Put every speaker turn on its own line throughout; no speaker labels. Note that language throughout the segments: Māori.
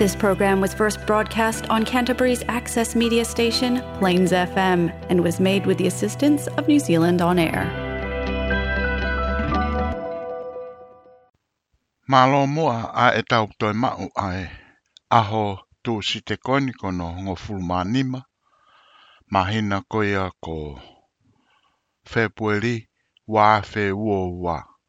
This program was first broadcast on Canterbury's access media station, Plains FM, and was made with the assistance of New Zealand On Air.
Malo moa a e tau toi mau ai, aho tu si te koini kono hongo fulma nima, mahina koia ko February wa fe uo wa.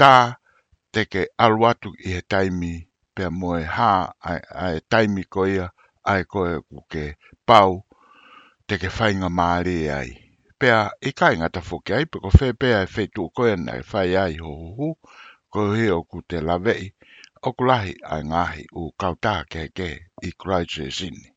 tā te kei aro atu i he taimi pea moe hā ai a e taimi koia ai koe ko ke pau te ke whainga mārē ai pea i kaingata foki ai pe ko whē pea e whetū koe ana e whai ai ho ho ho ko he oku te laweʻi oku lahi ai ngāhi ū kau taha kehe kehe i Christchurch Sydney.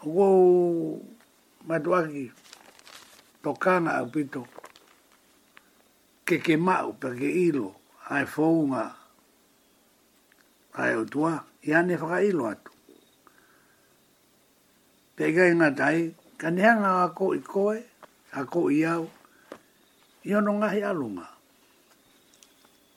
Ko kou matuaki, to kana au pito, ke ke mau pe ke ilo ai founga ai o tua, i ane whaka ilo atu. Te kai nga tai, ka neha nga ako i koe, ako i au, i ono ngahi alunga.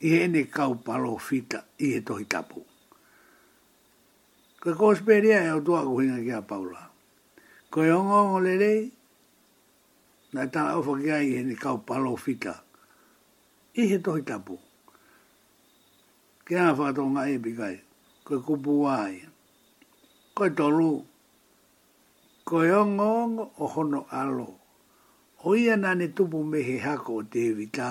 i ēnei kauparowhita i Hetohi Tapu. Kua kōsperia e Otuakuhinga ki a Paula. Kua e ongaonga rerei, nā tana awha ki ai i ēnei kauparowhita i Hetohi Tapu. Ki ana whakatō ngā epi kai, kua kupu wā ia. Kua toru, kua e ongaonga o Hono Alo, o ia nane tupu me he hako o Te Iwitā,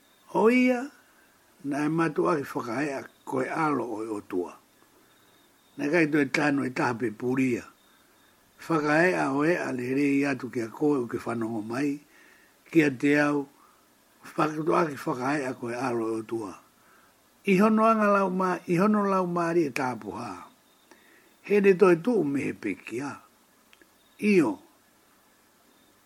Hoia, na e matou ahi whakahe a koe alo oe o tua. Na kai toi tanu e taha pe puria. Whakahe a oe a le rei atu ki a koe uke whanongo mai, ki a te au, matou ahi whakahe a koe alo oe o tua. Ihonoanga lau ma, ihono lau mari e tapuha. He re toi tuu me he pekia. Io.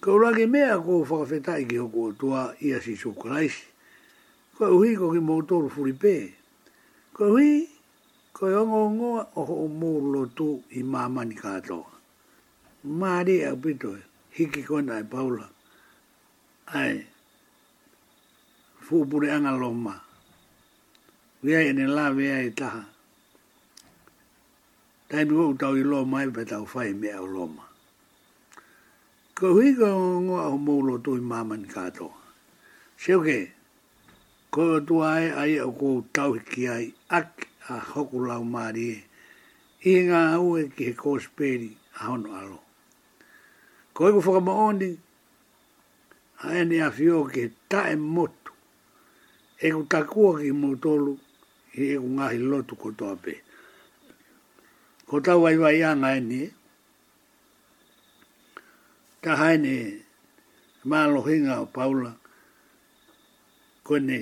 Ka ora ki mea ko whakawhetai ki hoku o tua ia sisu karaisi. Koe uhi ko ki mou toru furi pe. Koe uhi, koe ongo ngoa o ho o mou lo tu i mamani katoa. Mari au pito e, hiki koe na e paula. Ae, fu pure anga lo ma. Wia e ne la vea e taha. Taimi hou tau i loa mai pe tau whai me au loma. Ko hui ka ngongo au mou lo tui maman ka to. Seo ke, ko tu ai ai au ko tau ki ai ak a hoku lau mari e. I he nga au e ki he kos peri a hono alo. Ko iku whakamaoni, ai ane a fio ke tae motu. Eku takua ki mou tolu, i eku ngahi lotu kotoa pe. Ko tau waiwaianga e ni, ta hae ni maalohinga o Paula, koe ni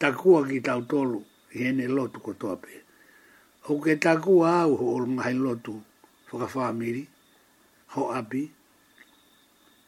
takua ki tau tolu, i ene lotu kotoa pe. O ke takua au ho ngahi lotu whakawhamiri, ho api,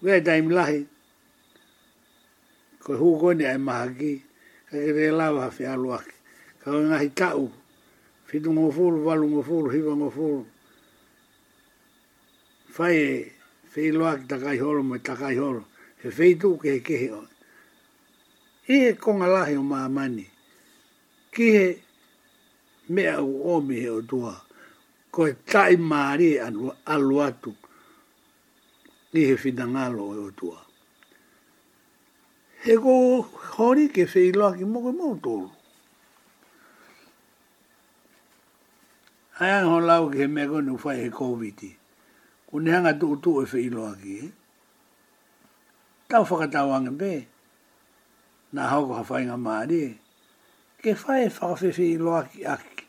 Where Dame Lahi Ko Hūkoni ai maha ki Ka kerē la waha whi alo aki Ka wai ngahi taʻu Whitu ngo fulu, walu ngo fulu, hiwa ngo fulu Whai e whi ilo aki ta kai holo me ta kai holo He whi tu ke he kehe o I he konga lahi o maa mani Ki he mea u omi he o tua Ko he tai maari e alo atu Ni he whinangalo e o tua. He ko hori ke whi iloa ki moke mo tolu. Aia ngā lau ki he mea koe nu whai he kōwiti. Ko ni hanga tu tu e whi iloa ki. Eh? Tau whakatau ange be. Nā hau ka whai ngā māri. Ke whai whakawhiwhi iloa ki aki.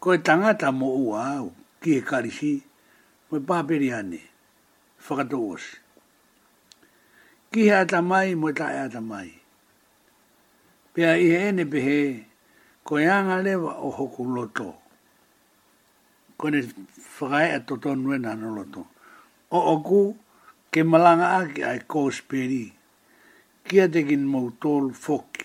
Koe tangata mo ua au ki he karisi moe paperi ane, whakatowosi. Ki he ata mai moe tae ata mai. Pea i he ene pehe koe anga lewa o hoku loto. Kone whakaea to tonu ena ano loto. O oku ke malanga aki ai kos peri. Kia te kin mou tolu foki.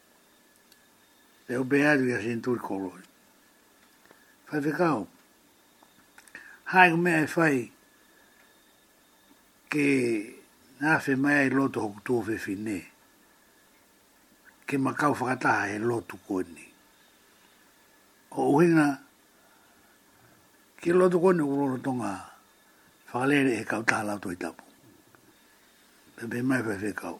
E ope aru i a Centauri Koroi. Whai whekao. Hai ko mea e whai ke ngāwhe mai ai loto hoku tō whewhi nē. Ke makau whakataha he lotu koe ni. Ko uhinga, ke lotu koe ni uroro tonga whakalere he kautaha lau toi tapu. Pepe mai whai whekao.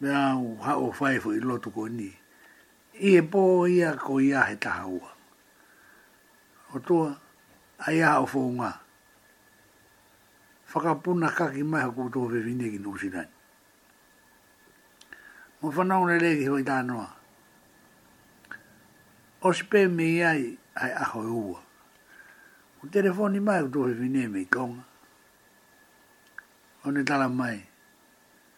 Me au ha o whai fo i lotu ko ni. I e po ia ko ia he taha ua. O tua, a ia ha o fo nga. Whakapuna kaki mai ha kuto ve vine ki no sinan. Mo whanau na le ki hoi ta noa. O si pe me ia i ai a hoi ua. Ko telefoni mai kuto ve vine me konga. O ne tala mai.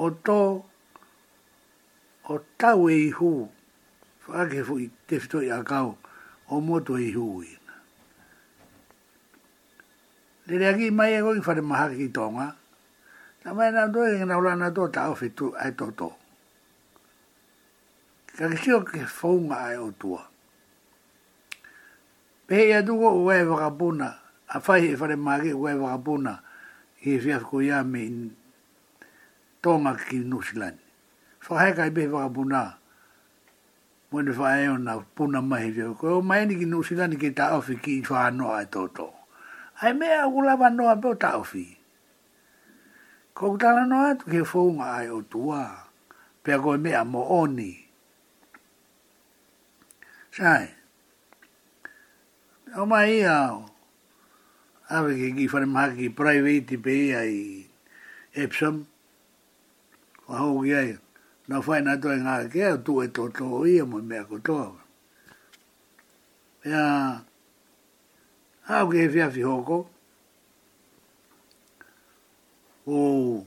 o tō o tau e Ihu, whakaake fui te whito i a kau o motu e Ihu i. Nere aki mai e koi whare maha ki tōnga, ta mai nā tō e ngena ula nā tō tau fitu ai tō tō. Ka kisio ke whaunga ai o tua. Pehei atu ko koe e whakapona, a whai he whare mā kei koe e whakapona ki he fiasko i a me i Tonga ki Nusilani. Whakahē kai pea he whakapona mō ne whaea ona pona mai he fiasko. Koe o mai ni ki Nusilani kei ta awhi ki i wha noa e tō tō. Ai me au ko lawa noa pea o ta awhi. Kou tana noa atu ki he whounga ai o tua, pea koe mea mō oni. Sae. Nau mai ia o awe ke ki whare maha ki praiveiti pe ia i Epsom. Wa hau ki ai. Na whai na toi ngā ke au tu e tō tō ia mo mea ko tō. Ia hau ke he whiawhi hoko. O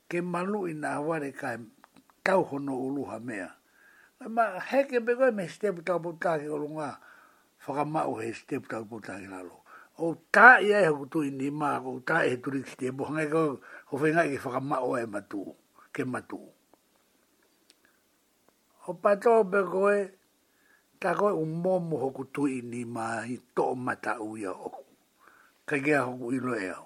Ke manu i na ware ka tauhono ulu ha mea. Na ma heke be koe me step tau po taki o runga whakamau he step tau po taki lalo. O ta i ai hoku tu i ni ma ko ta e tu rik step hanga i ko ho whenga i whakamau e matu ke matu. O pa to be koe ta koe u momo hoku tu i ni ma i to mata u ia oku. Kai kia hoku i lo e au.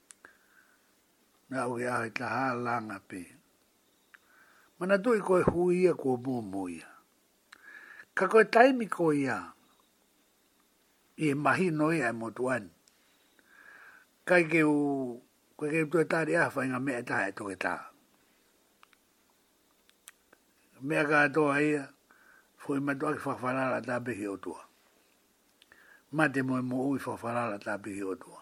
Na au he aha i ta haa laanga pe. Mana toi koe huia kua momo ia. Ka koe taimi ko ia. I he mahi no ia e motuan. Kai ke u koe ke utua tari a whai nga mea taha e toke taa. Mea ka atoa ia. Fui matua ki whawharara taa behi o tua. Ma te moe mo ui whawharara taa behi o tua.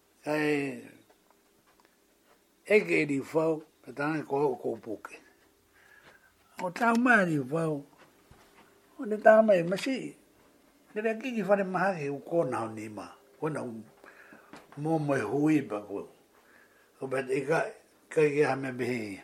Kei eke ri whau, ka tangi ko au ko puke. Ko tau mai ri whau, ko te tau mai, masi, te rea kiki whare maha ki u kona o ni ma, kona u mō mō e hui pa kua. Ko pēt e ka, ka i ke hame behe ia.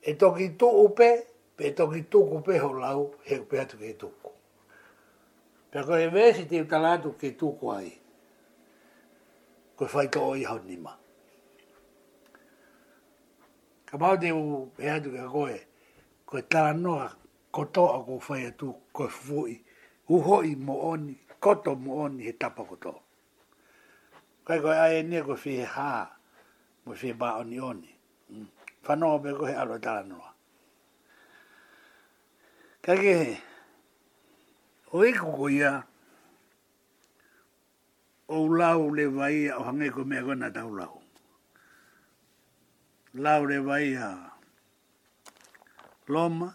He toki tō ope, he toki tōku peho lau, he ope atu kei tōku. Pea koe he mea si te utala atu kei tōku ai, koe whai tō i hau nima. Ka pau te u he atu kei koe, koe tala noa, koto a koe whai atu, koe fufui, uhoi mo oni, koto mo oni he tapa koto. Kai koe ai e nia koe whi he haa, mo whi he ba oni oni. Whanonga me koe aro tala noa. Ka ke he, o i kuko ia, o lau le vai o hange ko mea koe na tau lau. Lau le vai a loma,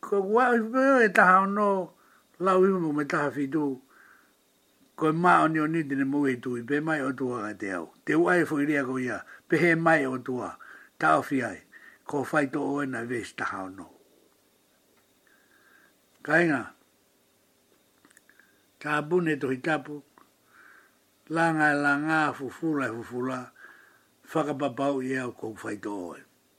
Ko kua uipuke e taha ono lau imu me taha whitu koe ma oni oni tene mo e tui pe mai o tua ka te au te uai fo iria ko ia pe he mai o tua ta awhi ai ko fai to o ena ves taha ono kainga ta bune to hitapu la nga la nga fu fu la fu fu la whakapapau i au ko fai to o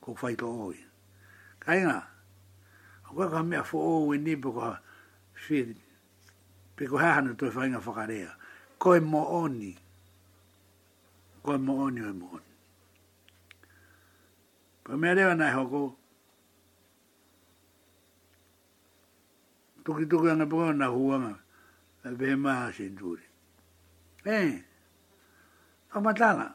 Ko whai to oi. Kainga, ko koe ka mea fo o we ni poko si piko ha hanu to whainga whakarea. Koe mo o ni. Koe mo o ni oi mo o ni. Koe mea rewa nai hoko. Tuki tuki anga poko na huanga. Vehe maa sinduri. Eh. Tamatala.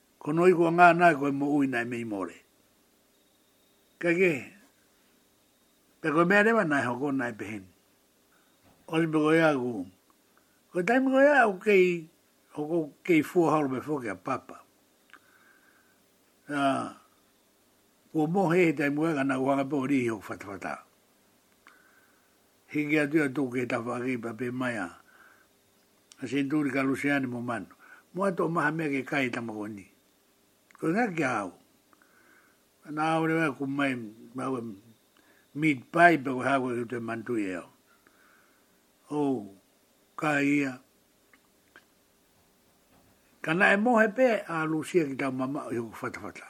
Ko no iku a nga nae koe mo ui nae me i more. Ka ke. Pe koe mea rewa nae hoko nae pe hen. O si pe koe a ku. Koe taimi koe a u kei hoko kei fua haro me foke a papa. Uh, kua mohe he taimu ega na uanga pe ori hio fatafata. Hiki atu a tō ke tawha kei pape mai a A Senturi ka Luciani mo manu. Moa to maha mea ke kai ta mo ni. Ko nga ki au. Na au le ku mai ma we meat pie pe ko ha ko te mantu ye. O ka ia. Kana e mo he pe a Lucia ki ta mama yo fata fata.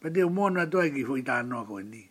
Pe te mo na to ki fo ta no ko ni.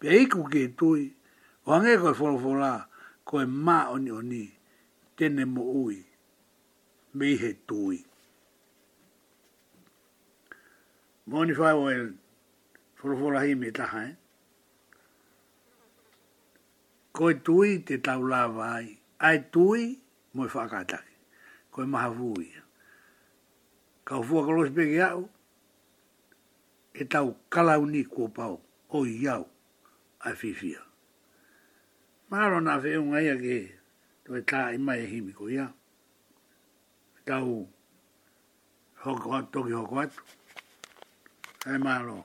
Kia iku ki toi, whange koe wholowho la, koe ma oni oni, tene mo ui, me ihe toi. Moni whai o el, wholowho la hi me taha e. Koe toi te tau la vai, ai toi mo e whakataki, koe maha vui. Kau fua kolosi pe ki au, He tau kalauni kua pao, oi iau, I whiwhia. Māro nā Wheonga ia kē, tō e tāi mai e Himi ko ia. He tau hoko atu, toki hoko atu. Hei māro.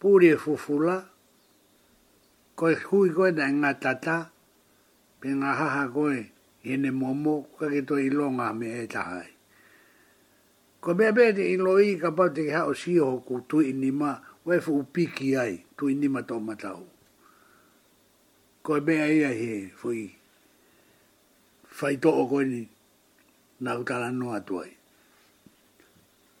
Pure fufula, Koe hui koe ta inga tata, me nga haha koe i ene momo kua ke toi i longa me e tahai. Ko mea pea te ilo i ka pau te ke hao si oho ku tui nima we fu upiki ai, tui nima to matau. Koe mea ia he fui fai to o koe ni na utala no atu ai.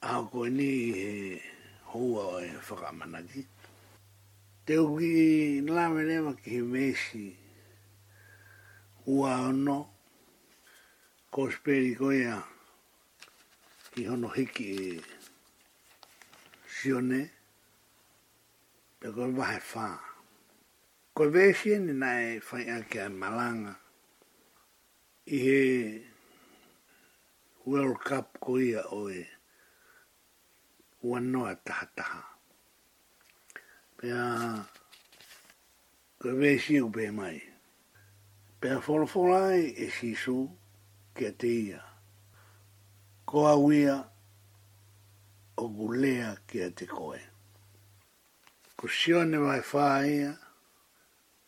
Aha koinei he houa e whakamana ki te uki lawerewa ki he meisi hua ono ko speri koia i hono hiki e sione pe koe wahe wha koe vesiene nae whai ake ai malanga I he World Cup ko ia o e ua noa tahataha. Pea koe wei si upe mai. Pea whorowhora ai e Sisu kia te ia. Ko au ia o Gulea kia te koe. Ko Sione vai whaia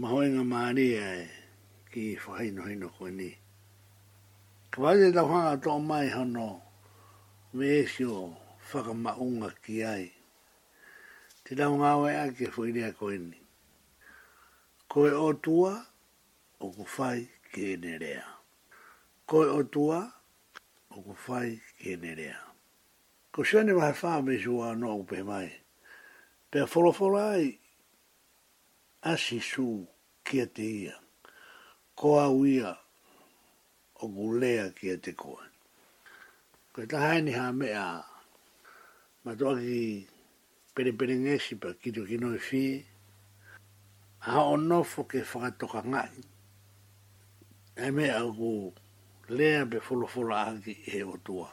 Mahoenga Maria e, ki whakainohino koe ni. Ka whare tau hanga tō mai hono me esio whakamaunga ki ai. Te tau ngawe ake whuirea koe ni. Koe o tua, o ku whai ki ene rea. Koe o tua, o ku whai ki ene rea. Ko Shane Mahe Farmers o Anoa Upe Mai, pea whorowhora ai Ashley Su kia te ia, ko au ia oku lea kia te koe. Koe tahaini ha me a matoa ki Pereperengesipa ki to kinoi whi, ha onofo ke whakatoka ngai, e me oku lea be whorowhora aki e o tua.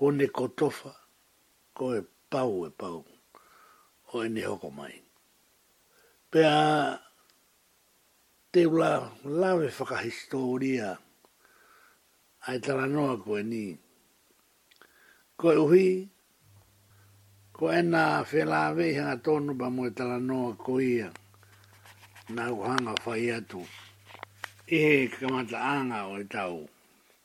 Kone ko Tofa, ko e pau e pau, o ene hoko mai. Pea te ula lawe whakahistoria ai tara noa koe ni. Ko e uhi, ko ena whelawe i hanga tonu pa moe tara noa ko ia, na ko hanga whai atu. Ihe kamata anga o e tau.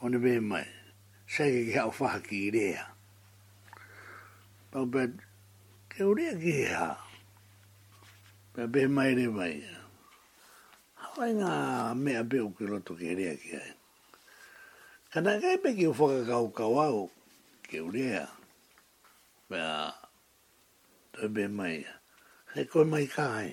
Hone me mai, sake ki hao whaha ki Irea. Obed, ke Uria ki he ha? Pea be mai re mai. Hawai nga mea be uki roto ki Irea ki hai. Kana kai pe ki uwhaka kau kau au ki Uria. Pea, be mai. Hei koe mai ka hai.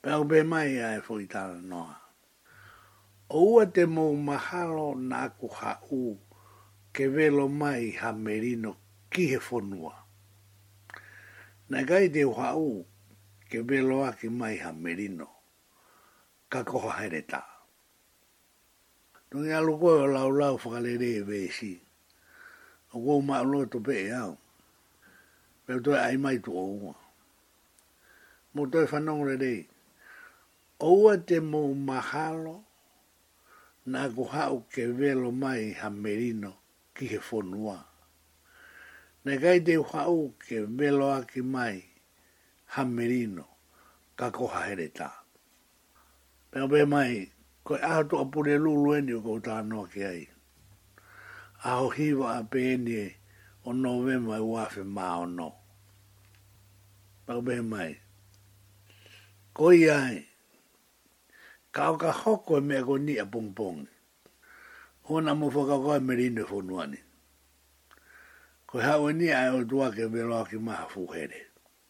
Pea upe mai a e whoi tana noa. O ua te mou mahalo naku ha u ke velo mai ha merino ki he whonua. Na kai te u ha u ke velo aki mai ha merino, ka koha here ta. Nui alu koe o lau lau whakarere e vesi, o kou ma ulo to pe e au. Pea uto e ai mai to o ua. Mō tōu whanonga rerei. Oua te mō mahalo, nā ko hau ke welo mai ha merino ki he whonua. Nei kai te whau ke welo aki mai ha merino ka koha heretā. Pea wē mai, koe aho toa pure lulu eni o kou taa noa ki ai. Aho hiiwa a pe eni o Novema e wafe maa o no. Pea wē mai. Ko ia ai. Ka o ka hoko e mea ko ni a pong pong. Ona mo whakako ai me rine fonuani. Koe hau eni ae o tu ake we roa ki maha fuhere.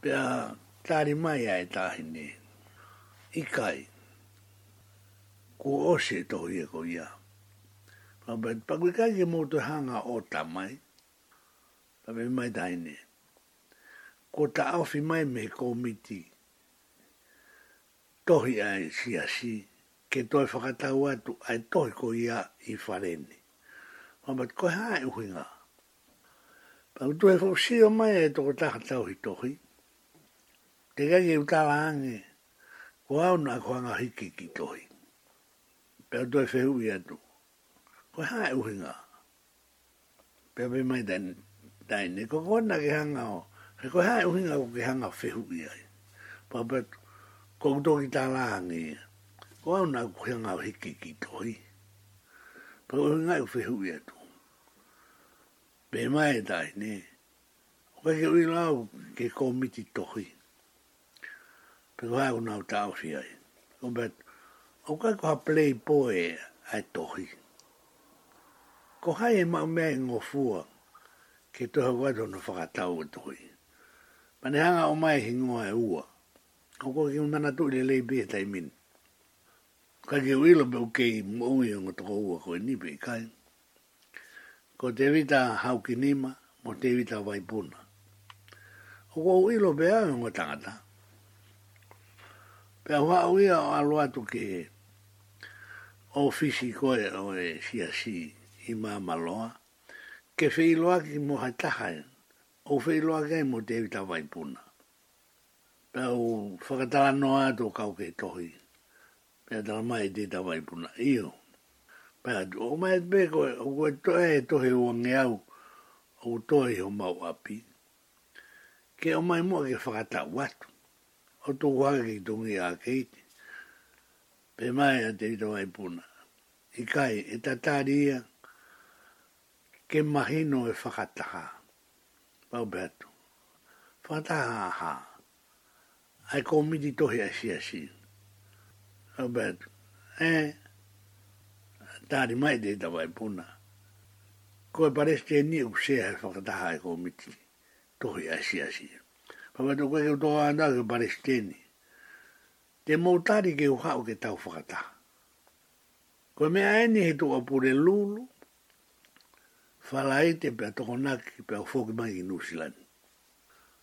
Pea tari mai a e tahine i kai ko Ose tohu ia ko ia. Ka pea paku i kai ke motu hanga o ta mai. Ka pea mai tahine ko ta awhi mai me he komiti tohi a e siasi ke toi whakatau atu a e tohi ko ia i whare ni. Ka pea koe hae uhinga. Ka utu e whakasio mai e toko taha tauhitohi, Te Rangi Utara Ange, ko au na ko anga hiki ki Tohi. Ka utu e whehui atu, Koe ha e uhinga? Pea be mai ta taine, ko kona ke hanga o, he koe ha e uhinga ko ke hanga whehui ai. Pa pa tu, ko uto ki tala ange, ko au na ko hanga hiki ki Tohi. Pa uhinga e whehui atu. Pei mai e Dai, ne. O kai ke ui la au ke komiti tohi. Pe ko hai ko nau ta ofi ai. Ko bet, o kai ko ha play poe ai tohi. Ko hai e mau mea ingo fua ke toha wai to no whakatau e tohi. Ma ne hanga o mai hingo e ua. Ko ko ki mana tu le lei be tai min. Kai ke ui lo be ukei mo ui o toko ua ko e ni be kai. Ko te wita Haukinima mo te wita Waipuna. O ko u ilo pea e ngo tangata. Pea hoa au ia o alo atu ki o fisi koe o e siasi i mama loa. Ke whi loa ki mo hai tahai. O whi loa kei mo te wita Waipuna. Pea u whakatala noa atu kau kei tohi. Pea tana mahi i tētā waipuna, Iho. Pai atu, o mai atu pē koe, o koe tohe he tohe o ange au, o u tohe iho mau api. Kē o mai mua ke whakatau atu, o tō whake ki tō ngi a Keiti. Pē mai a te rita waipuna, i kai, e tatari ia, ke mahi no e whakataha. Pau pē atu, whakataha aha? I komiti tohe a CIC. How bad. E Tari mai te tawa e puna. Ko e pareste ni u se hai whakataha e komiti tohe a CIC. Papa to koe ke uto a anda ke pareste ni. Te mou tari ke uha o ke tau whakataha. Ko me a eni he to a pure lulu. Fala e te pe a toko naki pe a ufoki mai ki New Zealand.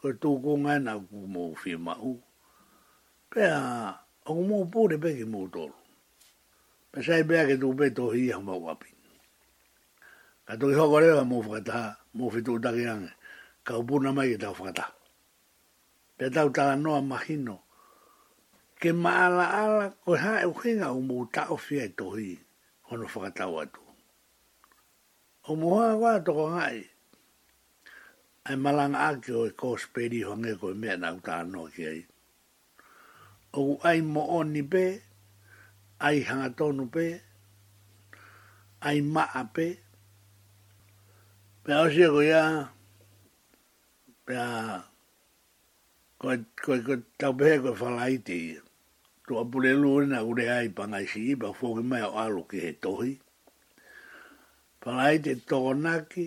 Ko tō kōngai nā ku mō whi mahu. Pea, aku mō pōre pe ki mō tōru. Me sai pea ke tō pe tō hia mō wapi. Ka tō iho kore wa mō whakata, mō whi tō take ange, ka upuna mai ki tau whakata. Pea tau tā noa mahino, ke maala ala koe hae o hinga o mō tā o whia i tō hi, hono whakatau atu. O mō hanga koe a toko ngai, I maranga ake oe ko Speri honge koe mea na uta ano ki ai. Oku ai mo oni pe, ai hanga tonu pe, ai maa pe, pea osi ako ia, pea koe, koe, koe, tau pehe koe whala iti ia. Tu apure lu ina ure ai pangai si iba foki mai o alu ki he tohi. Whala iti toko naki,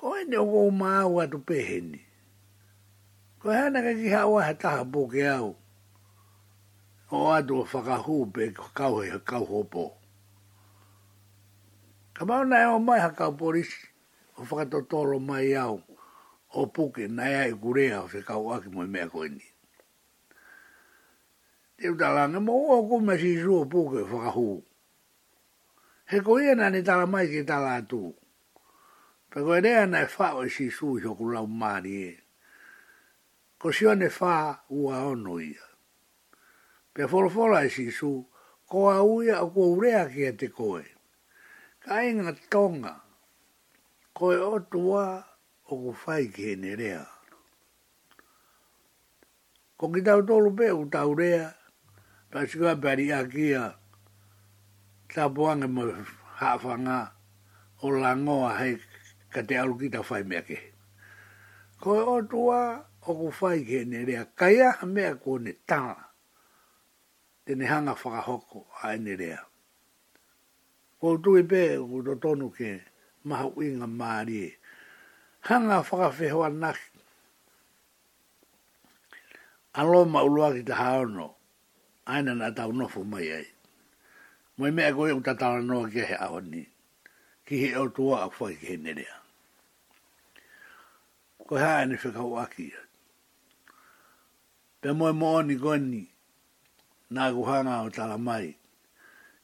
Koe nō wō māu atu peheni. Koe hana ka kiha wai he taha pō ke au. Ko o atu o whakahū pē ki whakau hei hakau hōpō. Ka mau nā o mai hakau porisi, o whakatotoro mai i au, o puke nā ea i kurea o se kau aki mo i mea koe ni. Te uta lange mo o ko me si su o puke whakahū. He ko ia nani tala mai ki tala atu. Ka koe rea ana e wha o isi su iho ku lau maari e. Ko siwa ne wha ua ono ia. Pea wholawhola isi su, ko a uia o kua urea ki a te koe. Ka inga tonga, koe o tua o ku whai ki he ne rea. Ko ki tau tolu pe u tau rea, ta sika pe ari a kia ta poange mo haafa nga o langoa hei ka te aru ki ta whai mea ke. Ko e o tua o ku whai ke ne rea kai a mea ko ne ta te ne hanga whakahoko a e ne rea. Ko u tui pe u to tonu ke maha uinga maarie hanga whakawheho anake Alo ma ulua ki te haono, aina na tau nofu mai ai. Moe mea koe u tatara noa kia he awani, ki he o tua a kua ki he nerea. Koe hae ni whekau aki ia. Pea moe mooni koe ni, na kuhanga o tala mai,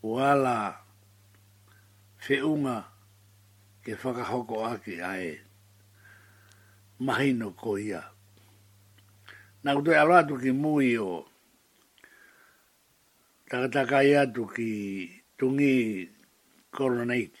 Koala wheunga e whakahoko ake ae mahi no kohia. Na koto e aro atu ki mui o takatakaia atu ki tungi Coronate.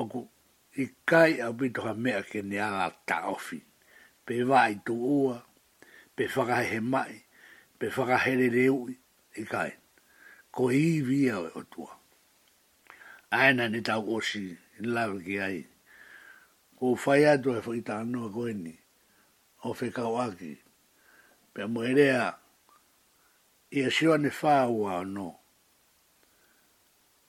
Ako, I kai au pito ka mea ke ne anga ta ofi, pe wa i tu ua, pe whakahehe mai, pe whakahere re ui, i kai, ko i iwi au e o tua. Aena ni tau osi, i lawe ki ai, ko u whai atu e whai ta noa koe ni, o whe kau aki, pe a moerea, i a sione wha ua no,